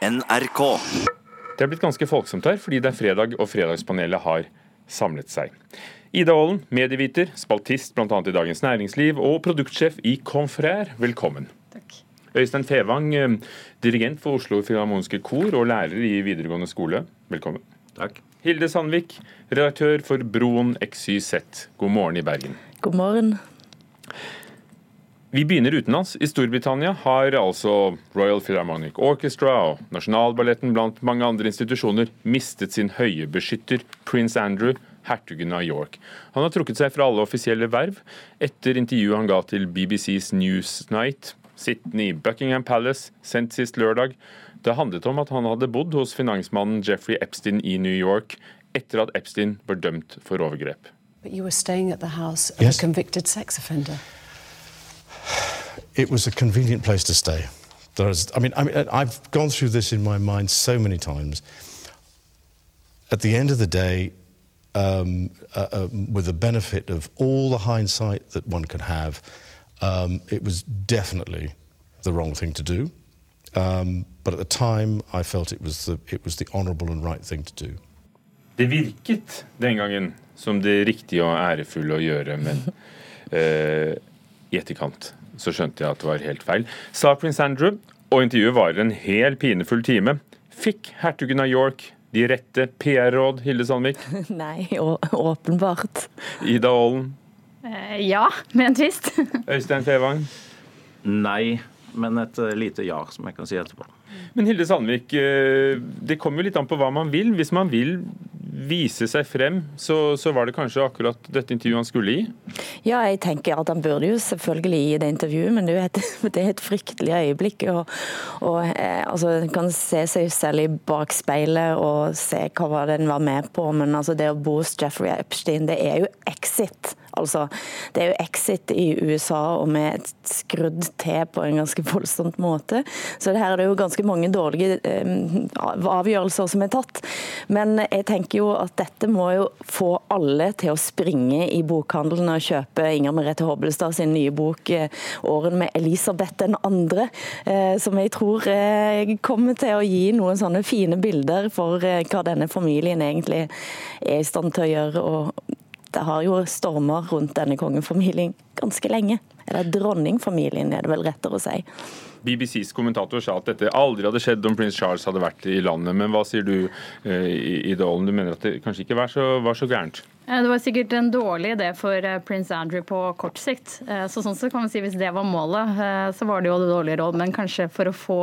NRK. Det er blitt ganske folksomt her, fordi det er fredag og Fredagspanelet har samlet seg. Ida Aalen, medieviter, spaltist bl.a. i Dagens Næringsliv og produktsjef i Confrère, velkommen. Takk. Øystein Fevang, eh, dirigent for Oslo Filharmoniske Kor og lærer i videregående skole, velkommen. Takk. Hilde Sandvik, redaktør for Broen XYZ, god morgen i Bergen. God morgen. Vi begynner utenlands. I Storbritannia har altså Royal Philharmonic Orchestra og Nasjonalballetten blant mange andre institusjoner mistet sin høyebeskytter prins Andrew, hertugen av York. Han har trukket seg fra alle offisielle verv etter intervjuet han ga til BBCs Newsnight, sittende i Buckingham Palace sendt sist lørdag. Det handlet om at han hadde bodd hos finansmannen Jeffrey Epstein i New York etter at Epstein var dømt for overgrep. But you were staying at the house of Yes. a convicted sex offender. It was a convenient place to stay. There was, I mean, I mean, I've gone through this in my mind so many times. At the end of the day, um, uh, uh, with the benefit of all the hindsight that one can have, um, it was definitely the wrong thing to do. Um, but at the time, I felt it was the it was the honourable and right thing to do. Det virket den gangen som det riktige og ærefulle å gjøre, men eh, i etterkant så skjønte jeg at det var helt feil. Sa prins Andrew, og intervjuet varer en hel pinefull time. Fikk hertugen av York de rette PR-råd, Hilde Sandvik? Nei, å- åpenbart. Ida Ålen? Eh, Ja, med en tvist. Øystein Fevang? Nei, men et eh, lite ja, som jeg kan si etterpå. Men Hilde Sandvik, eh, det kommer jo litt an på hva man vil. Hvis man vil vise seg frem, så, så var det kanskje akkurat dette intervjuet han skulle gi? Ja, jeg tenker at han burde jo selvfølgelig gi det intervjuet, men det er et, det er et fryktelig øyeblikk. Og, og eh, altså, kan se seg selv i bakspeilet og se hva var det en var med på, men altså, det å bo hos Jeffrey Epstein, det er jo exit. Altså, det er jo exit i USA og med et skrudd til på en ganske voldsomt måte. Så det her er det jo ganske mange dårlige eh, avgjørelser som er tatt. Men jeg tenker jo at dette må jo få alle til å springe i bokhandelen og kjøpe Inger Merete Hobbelstad sin nye bok eh, 'Åren med Elisabeth den andre', eh, som jeg tror kommer til å gi noen sånne fine bilder for hva denne familien egentlig er i stand til å gjøre. og det har jo stormer rundt denne kongefamilien ganske lenge. Eller dronningfamilien, er det vel rettere å si. BBCs kommentator sa at dette aldri hadde skjedd om prins Charles hadde vært i landet. Men hva sier du, eh, Ida Du mener at det kanskje ikke var så, var så gærent? Eh, Det var sikkert en dårlig idé for eh, prins Andrew på kort sikt. Eh, Så sånn så kan man si Hvis det var målet, eh, så var det jo det dårlige råd. Men kanskje for å få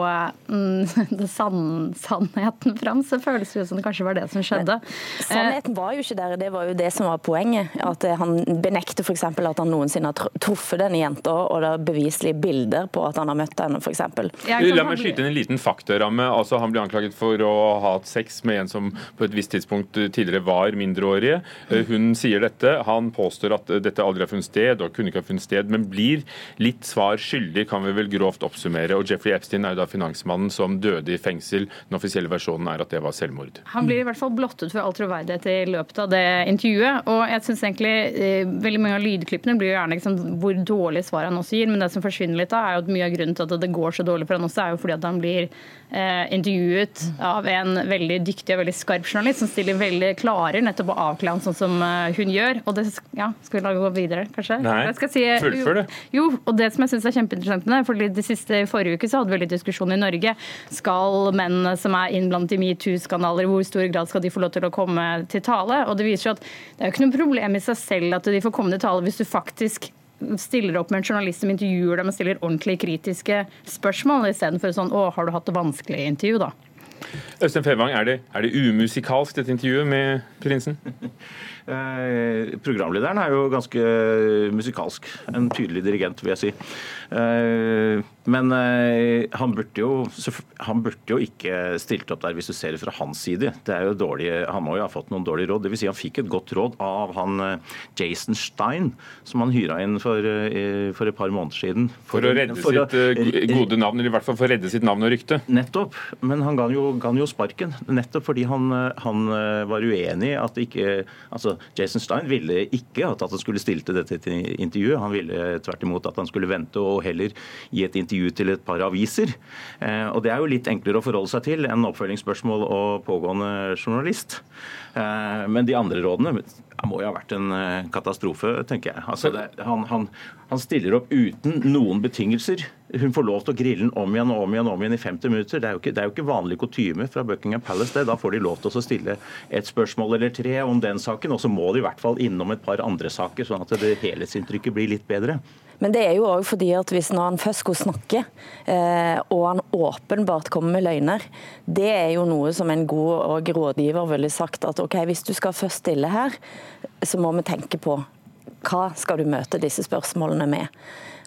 mm, sann, sannheten fram, så føles det ut som det kanskje var det som skjedde. Men, Sannheten var jo ikke der, det var jo det som var poenget. At Han benekter f.eks. at han noensinne har truffet denne jenta, og det er beviselige bilder på at han har møtt henne, f.eks. La meg skyte inn en liten faktaramme. Altså, han ble anklaget for å ha hatt sex med en som på et visst tidspunkt tidligere var mindreårige. Eh, Hun sier dette. Han påstår at eh, dette aldri har funnet sted og kunne ikke ha funnet sted, men blir litt svar skyldig, kan vi vel grovt oppsummere. Og Jeffrey Epstein er jo da finansmannen som døde i fengsel. Den offisielle versjonen er at det var selvmord. Han blir i hvert fall blottet for all troverdighet i løpet av det intervjuet. Og jeg synes egentlig eh, veldig mange av lydklippene blir jo gjerne liksom, hvor dårlige svar han også gir. Men det som forsvinner litt da, er jo at mye av grunnen til at det går så dårlig for han også, er jo fordi at han blir eh, intervjuet av en veldig dyktig og veldig skarp journalist som stiller veldig klarer nettopp å avkle han sånn som hun gjør. Og det, ja, Skal vi la gå videre, kanskje? Nei, si, eh, fullfør det. Jo, og det som jeg synes er kjempeinteressant med det, for de siste forrige uke så hadde vi litt diskusjon i Norge. Skal menn som er innblandet i metoo-skandaler, i hvor stor grad skal de få lov til å komme til tale? Og det viser jo at det er jo ikke noe problem i seg selv at de får komme til tale hvis du faktisk stiller opp med en journalist som intervjuer dem og stiller ordentlig kritiske spørsmål, istedenfor sånn 'Å, har du hatt det vanskelig i intervju', da? Øystein Fevang, er det, er det umusikalsk, dette intervjuet med prinsen? Eh, programlederen er jo ganske musikalsk. En tydelig dirigent, vil jeg si. Eh, men eh, han, burde jo, han burde jo ikke stilt opp der, hvis du ser det fra hans side. Det er jo dårlig, Han må jo ha fått noen dårlige råd. Det vil si han fikk et godt råd av han eh, Jason Stein, som han hyra inn for, eh, for et par måneder siden. For å redde for sitt å, gode navn, eller i hvert fall for å redde sitt navn og rykte? Nettopp, men han ga jo, ga jo sparken. Nettopp fordi han, eh, han eh, var uenig i at ikke Altså, Jason Stein ville ikke at han skulle stille til dette intervjuet. Han ville tvert imot at han skulle vente og heller gi et intervju til et par aviser. Eh, og Det er jo litt enklere å forholde seg til enn oppfølgingsspørsmål og pågående journalist. Eh, men de andre rådene det må jo ha vært en eh, katastrofe, tenker jeg. Altså, det, han, han, han, stiller opp uten noen betingelser. Hun får lov til å grille den om igjen og om igjen om igjen i 50 minutter. Det er jo ikke, det er jo ikke vanlig kutyme fra Buckingham Palace. Det. Da får de lov til å stille et spørsmål eller tre om den saken, og så må de i hvert fall innom et par andre saker, sånn at det helhetsinntrykket blir litt bedre. Men det er jo òg fordi at hvis når han først skulle snakke, eh, og han åpenbart kommer med løgner, det er jo noe som en god rådgiver ville sagt at OK, hvis du skal først stille her, så må vi tenke på hva skal du møte disse spørsmålene med.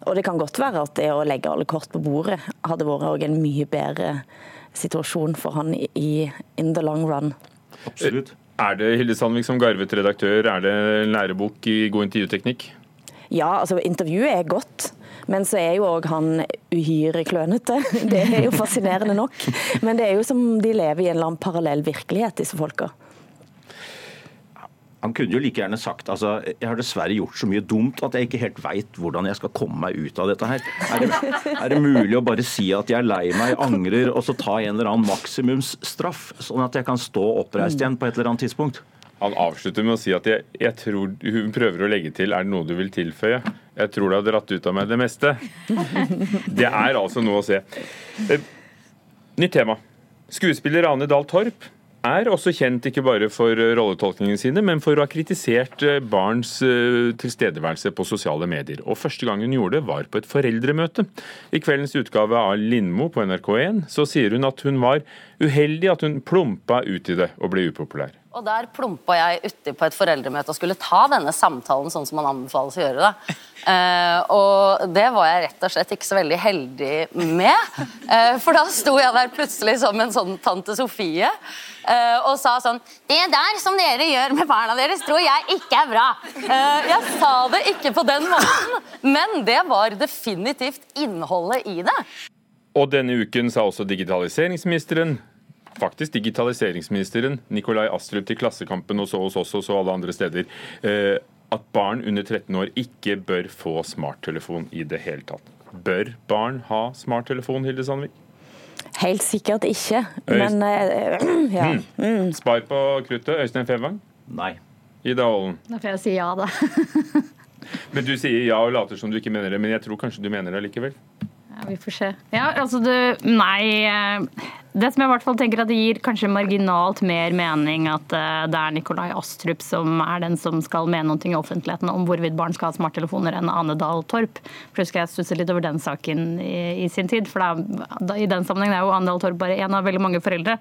Og det kan godt være at det å legge alle kort på bordet hadde vært en mye bedre situasjon for han i in the long run. Absolutt. Er det Hilde Sandvik som garvet redaktør, er det lærebok i god intervjuteknikk? Ja, altså intervjuet er godt. Men så er jo òg han uhyre klønete. Det er jo fascinerende nok. Men det er jo som de lever i en eller annen parallell virkelighet, disse folka. Han kunne jo like gjerne sagt altså, jeg har dessverre gjort så mye dumt at jeg ikke helt veit hvordan jeg skal komme meg ut av dette her. Er det, er det, mulig å bare si at jeg er lei meg, angrer, og så ta en eller annen maksimumsstraff? Sånn at jeg kan stå oppreist igjen på et eller annet tidspunkt? Han avslutter med å si at jeg, jeg, tror hun prøver å legge til er det noe du vil tilføye. Jeg tror du har dratt ut av meg det meste. Det er altså noe å se. Eh, nytt tema. Skuespiller Ane Dahl Torp er også kjent ikke bare for rolletolkningene sine, men for å ha kritisert eh, barns eh, tilstedeværelse på sosiale medier. Og Første gang hun gjorde det, var på et foreldremøte. I kveldens utgave av Lindmo på NRK1 så sier hun at hun var uheldig at hun plumpa ut i det og ble upopulær. Og der plumpa jeg uti på et foreldremøte og skulle ta denne samtalen sånn som man anbefales å gjøre det. Eh, og det var jeg rett og slett ikke så veldig heldig med. Eh, for da sto jeg der plutselig som en sånn tante Sofie eh, og sa sånn Det der som dere gjør med barna deres, tror jeg ikke er bra. jeg sa det ikke på den måten, men det var definitivt innholdet i det. Og denne uken sa også digitaliseringsministeren faktisk digitaliseringsministeren Nikolai Astrup til Klassekampen og så hos oss og så alle andre steder eh, at barn under 13 år ikke bør få smarttelefon i det hele tatt. Bør barn ha smarttelefon, Hilde Sandvik? Helt sikkert ikke, men uh, ja. Mm. Mm. Spar på kruttet. Øystein Fevang? Nei. Ida Ålen? Da får jeg si ja, da. men Du sier ja og later som du ikke mener det, men jeg tror kanskje du mener det likevel? Ja, Vi får se. Ja, altså du Nei. Det som jeg i hvert fall tenker at det gir kanskje marginalt mer mening at eh, det er Nikolai Astrup som er den som skal mene noe i offentligheten om hvorvidt barn skal ha smarttelefoner, enn Ane Dahl Torp. For husker jeg stusset litt over den saken i, i sin tid. For er, i den sammenheng er jo Ane Dahl Torp bare en av veldig mange foreldre.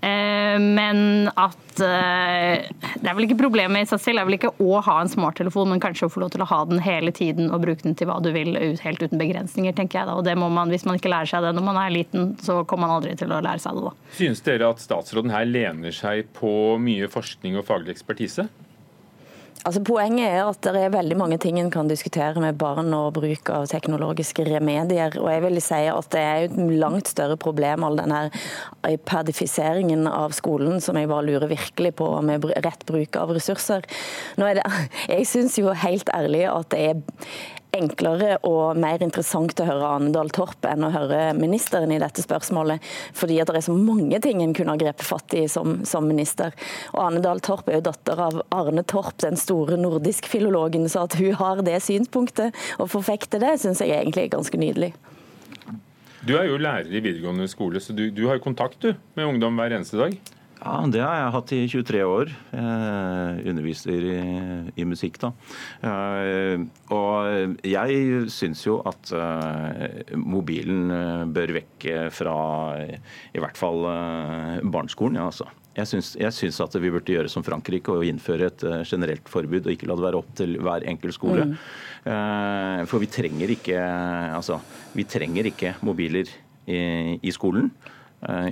Eh, men at eh, Det er vel ikke problemet i seg selv, det er vel ikke å ha en smarttelefon, men kanskje å få lov til å ha den hele tiden og bruke den til hva du vil, helt uten begrensninger, tenker jeg da. Og det må man, hvis man ikke lærer seg det når man er liten, så kommer man aldri til å lære seg det. da. Synes dere at statsråden her lener seg på mye forskning og faglig ekspertise? Altså Poenget er at det er veldig mange ting en kan diskutere med barn og bruk av teknologiske remedier. og jeg vil si at Det er et langt større problem, all denne ipadifiseringen av skolen, som jeg bare lurer virkelig på med rett bruk av ressurser. Nå er det, jeg syns jo helt ærlig at det er enklere og mer interessant å høre Anedal Torp enn å høre ministeren i dette spørsmålet. Fordi at det er så mange ting en kunne ha grepet fatt i som, som minister. Og Anedal Torp er jo datter av Arne Torp, den store nordisk-filologen. Så at hun har det synspunktet og forfekter det, syns jeg egentlig er ganske nydelig. Du er jo lærer i videregående skole, så du, du har kontakt du, med ungdom hver eneste dag? Ja, Det har jeg hatt i 23 år. Jeg underviser i, i musikk, da. Eh, og jeg syns jo at eh, mobilen eh, bør vekk fra i hvert fall barneskolen. ja altså. Jeg syns, jeg syns, at vi burde gjøre som Frankrike og innføre et generelt forbud, og ikke la det være opp til hver enkelt skole. Mm. For vi trenger ikke, altså, vi trenger ikke mobiler i, i skolen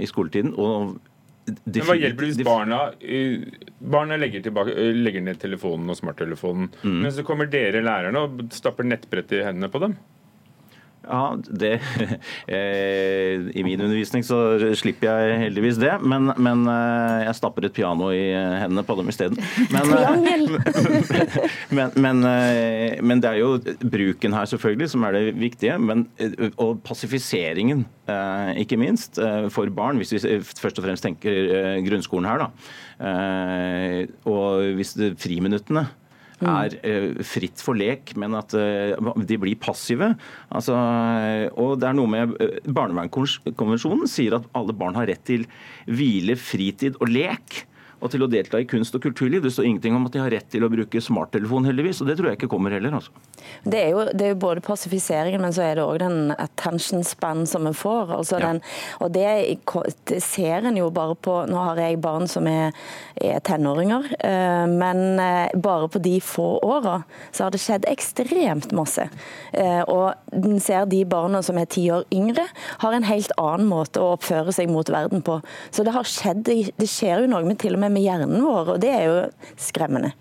i skoletiden. Og men Hva hjelper det hvis barna, barna legger, tilbake, legger, ned telefonen og smarttelefonen, mm. men så kommer dere lærerne og stapper nettbrett i hendene på dem? Ja, det eh, I min undervisning så slipper jeg heldigvis det, men, men eh, jeg stapper et piano i hendene på dem isteden. Men, eh, men, men, eh, men det er jo bruken her selvfølgelig som er det viktige, men, eh, og passifiseringen eh, ikke minst eh, for barn, hvis vi først og fremst tenker eh, grunnskolen her. da. Eh, Og hvis det, friminuttene er eh, fritt for lek, men at eh, de blir passive. Altså, og det er noe med eh, Barnevernkonvensjonen sier at alle barn har rett til hvile, fritid og lek. Og til å delta i kunst- og kulturliv. Det står ingenting om at de har rett til å bruke smarttelefon, heldigvis. Og det tror jeg ikke kommer heller. altså. Det er, jo, det er jo både passifiseringen, men så er det òg den attention span som vi får. Altså Ja. den, og det, det ser en jo bare på Nå har jeg barn som er, er tenåringer, eh, men eh, bare på de få åra så har det skjedd ekstremt masse. Eh, og en ser de barna som er ti år yngre, har en helt annen måte å oppføre seg mot verden på. Så det har skjedd, det skjer jo noe med til og med med hjernen vår, og det er jo skremmende.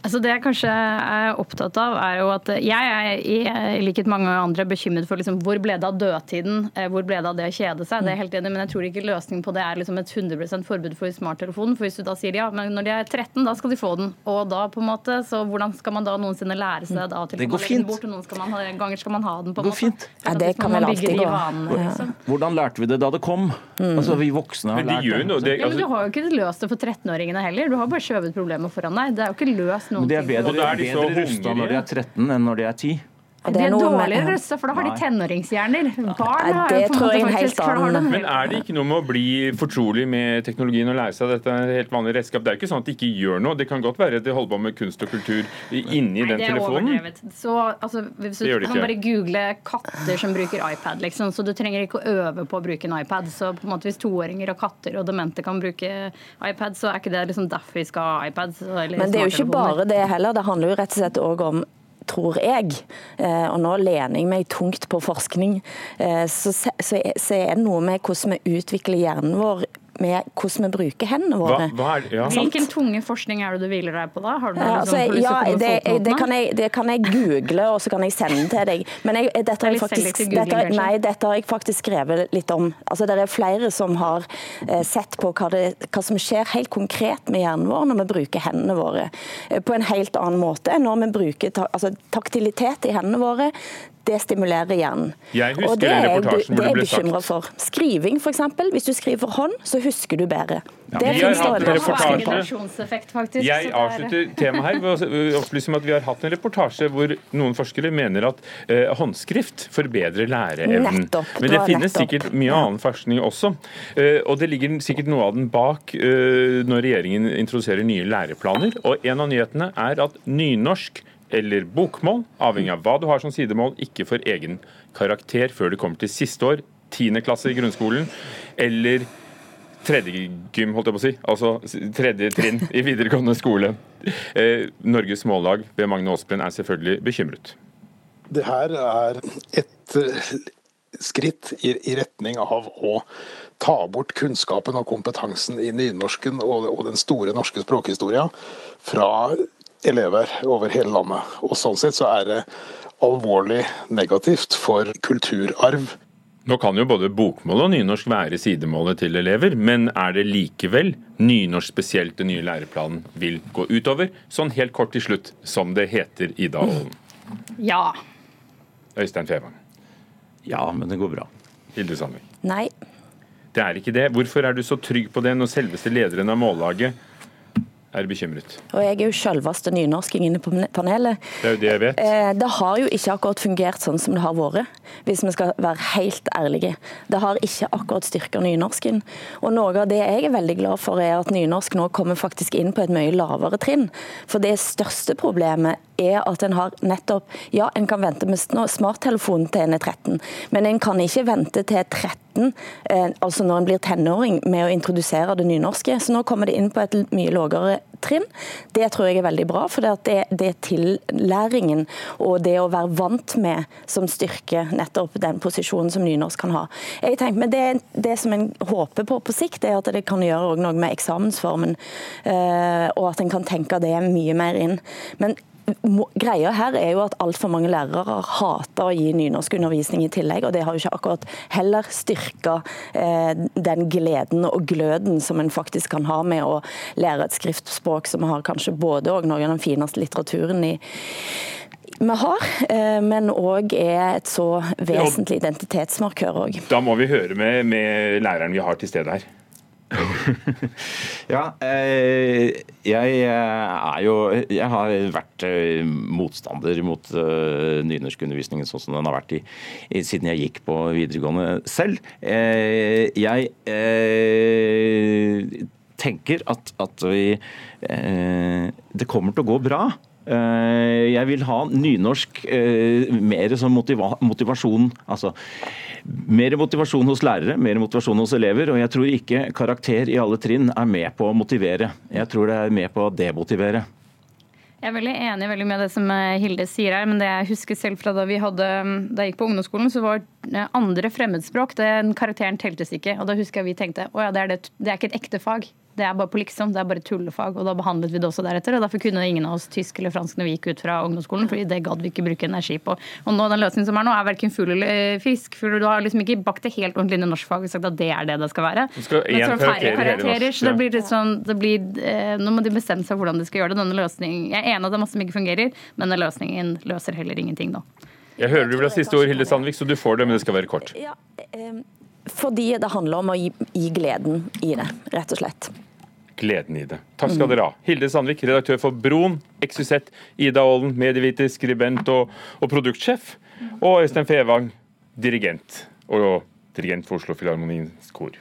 Altså det jeg kanskje er opptatt av, er jo at jeg er i likhet med mange andre bekymret for liksom, hvor ble det av dødtiden, eh, hvor ble det av det å kjede seg. Det er helt enig, Men jeg tror ikke løsningen på det er liksom et 100 forbud for smarttelefonen. For hvis du da sier ja, men når de er 13, da skal de få den. Og da på en måte, så hvordan skal man da noensinne lære seg da til Det går fint. bort, og noen skal man ha, ganger skal man ha den på en måte. fint. Ja, det kan vel alltid gå. vanene, liksom. Hvordan lærte vi det da det kom? Altså, Vi voksne har de lært. Det, Ja, men Du altså, har jo ikke løst det for 13-åringene heller. Du har bare skjøvet problemet foran deg. Det er jo ikke løst noen Men de er bedre, bedre rusta når de er 13 enn når de er 10. Det er noe med- dårligere rusta, for da har de Nei. tenåringshjerner. Barn har det jo på en tror måte jeg er en faktisk du annen- men er det ikke noe med å bli fortrolig med teknologien og lære seg dette er et helt vanlig redskap? Det er ikke sånn at de ikke gjør noe. Det kan godt være at de holder på med kunst og kultur inni Nei, den det er telefonen. overdrevet. Så, altså, hvis du Det gjør det kan bare google katter som bruker iPad, liksom, så du trenger ikke å øve på å bruke en iPad. Så på en måte hvis toåringer og katter og demente kan bruke iPad, så er ikke det liksom derfor vi skal ha iPad. eller Men det er jo ikke bare det heller. Det handler jo rett og slett òg om tror jeg, eh, og nå lener jeg meg tungt på forskning, eh, så, er det noe med hvordan vi utvikler hjernen vår med hvordan vi bruker hendene våre. hva er, ja. Hvilken tunge forskning er det du hviler deg på da? Har du noe Ja, liksom, altså, å ja, det, det, kan jeg, det kan jeg google, og så kan jeg sende til deg. Men jeg, dette, har jeg faktisk, googling, dette, nei, dette har jeg faktisk skrevet litt om. Altså, det er flere som har eh, sett på hva, det, hva som skjer helt konkret med hjernen vår når vi bruker hendene våre. Eh, på en helt annen måte enn når vi bruker ta, altså, taktilitet i hendene våre. Det stimulerer hjernen. Jeg husker Og det er jeg- reportasjen hvor det det er ble sagt- bekymret for. Skriving, f.eks. Hvis du skriver for hånd, så husker du bedre. det vi finnes det reportasje. Jeg er- avslutter temaet her ved å uh, opplyse om at vi har hatt en reportasje hvor noen forskere mener at eh, håndskrift forbedrer læreevnen. Nettopp, Men det det finnes nettopp. sikkert mye annen forskning også. Eh, og det ligger sikkert noe av den bak eh, når regjeringen introduserer nye læreplaner. Og en av nyhetene er at nynorsk eller bokmål, avhengig av hva du har som sidemål, ikke får egen karakter før du kommer til siste år, tiende klasse i grunnskolen, eller tredje gym, holdt jeg på å si. Altså tredje trinn i videregående skole. Eh, Norges Mållag ved Magne Aasbrenn er selvfølgelig bekymret. Det her er et eh, skritt i, i retning av å ta bort kunnskapen og kompetansen i nynorsken og, og den store norske språkhistoria fra elever over hele landet. Og sånn sett så er det alvorlig negativt for kulturarv. Nå kan jo både bokmål og nynorsk være sidemålet til elever, men er det likevel nynorsk spesielt den nye læreplanen vil gå utover? Sånn helt kort til slutt, som det heter i Dalen. Ja. Øystein Fevang. Ja, men det går bra. Hilde Sandvik. Nei. Det er ikke det. Hvorfor er du så trygg på det når selveste lederen av Mållaget er bekymret? Og jeg er jo selveste nynorsking inne på panelet. Det er jo det jeg vet. Eh, Det har jo ikke akkurat fungert sånn som det har vært, hvis vi skal være helt ærlige. Det har ikke akkurat styrka nynorsken. Og noe av det jeg er veldig glad for, er at nynorsk nå kommer faktisk inn på et mye lavere trinn. For det største problemet er at en har nettopp Ja, en kan vente med smarttelefonen til en er 13, men en kan ikke vente til 13, eh, altså når en blir tenåring, med å introdusere det nynorske. Så nå kommer det inn på et mye lavere trinn. Det tror jeg er veldig bra, for det, er tillæringen og det å være vant med som styrker nettopp den posisjonen som nynorsk kan ha. Jeg tenker, men det, det som en håper på på sikt, er at det kan gjøre noe med eksamensformen, eh, og at en kan tenke det mye mer inn. Men greia her er jo at altfor mange lærere hater å gi nynorskundervisning i tillegg, og det har jo ikke akkurat heller styrka eh, den gleden og gløden som en faktisk kan ha med å lære et skriftspråk som har kanskje både og noe av den fineste litteraturen i vi har, eh, men òg er et så vesentlig identitetsmarkør òg. Da må vi høre med, med læreren vi har til stede her. ja, eh, jeg er jo Jeg har vært eh, motstander mot nynorskundervisningen sånn som den har vært i, siden jeg gikk på videregående selv. Eh, jeg eh, tenker at, at vi eh, Det kommer til å gå bra. Eh, jeg vil ha nynorsk eh, mer som motiva motivasjon. altså mer motivasjon hos lærere, mer motivasjon hos elever. Og jeg tror ikke karakter i alle trinn er med på å motivere. Jeg tror det er med på å demotivere. Jeg er veldig enig veldig med det som eh, Hilde sier her, men det jeg husker selv fra da hadde, da jeg gikk på ungdomsskolen, så var andre fremmedspråk den karakteren teltes ikke. Og da husker jeg vi tenkte å ja, det er, det, det er ikke et ekte fag. Det er bare på liksom, det er bare tullefag. Og da behandlet vi det også deretter. Og derfor kunne ingen av oss tysk eller fransk når vi gikk ut fra ungdomsskolen, fordi det gadd vi ikke bruke energi på. Og nå, den løsningen som er nå, er verken fugl eller fisk. For du har liksom ikke bakt det helt ordentlig inn i norskfag og sagt at det er det det skal være. Du skal Men så én færre karakter i hele karakterer, norsk, så det blir litt sånn, det blir, eh, Nå må de bestemme seg for hvordan de skal gjøre det. Denne løsningen, Jeg er enig at det er masse som ikke fungerer, men den løsningen løser heller ingenting nå. Jeg hører du vil ha siste ord, Hilde Sandvik, så du får det, men det skal være kort. Ja, eh, fordi det handler om å gi, gi gleden i det, rett og slett. Gleden i det. Takk skal dere ha. Hilde Sandvik, redaktør for Broen, XYZ, Ida Ålen, medieviter, skribent og, og produktsjef. Og Øystein Fevang, dirigent og dirigent for Oslo Filharmoniens kor.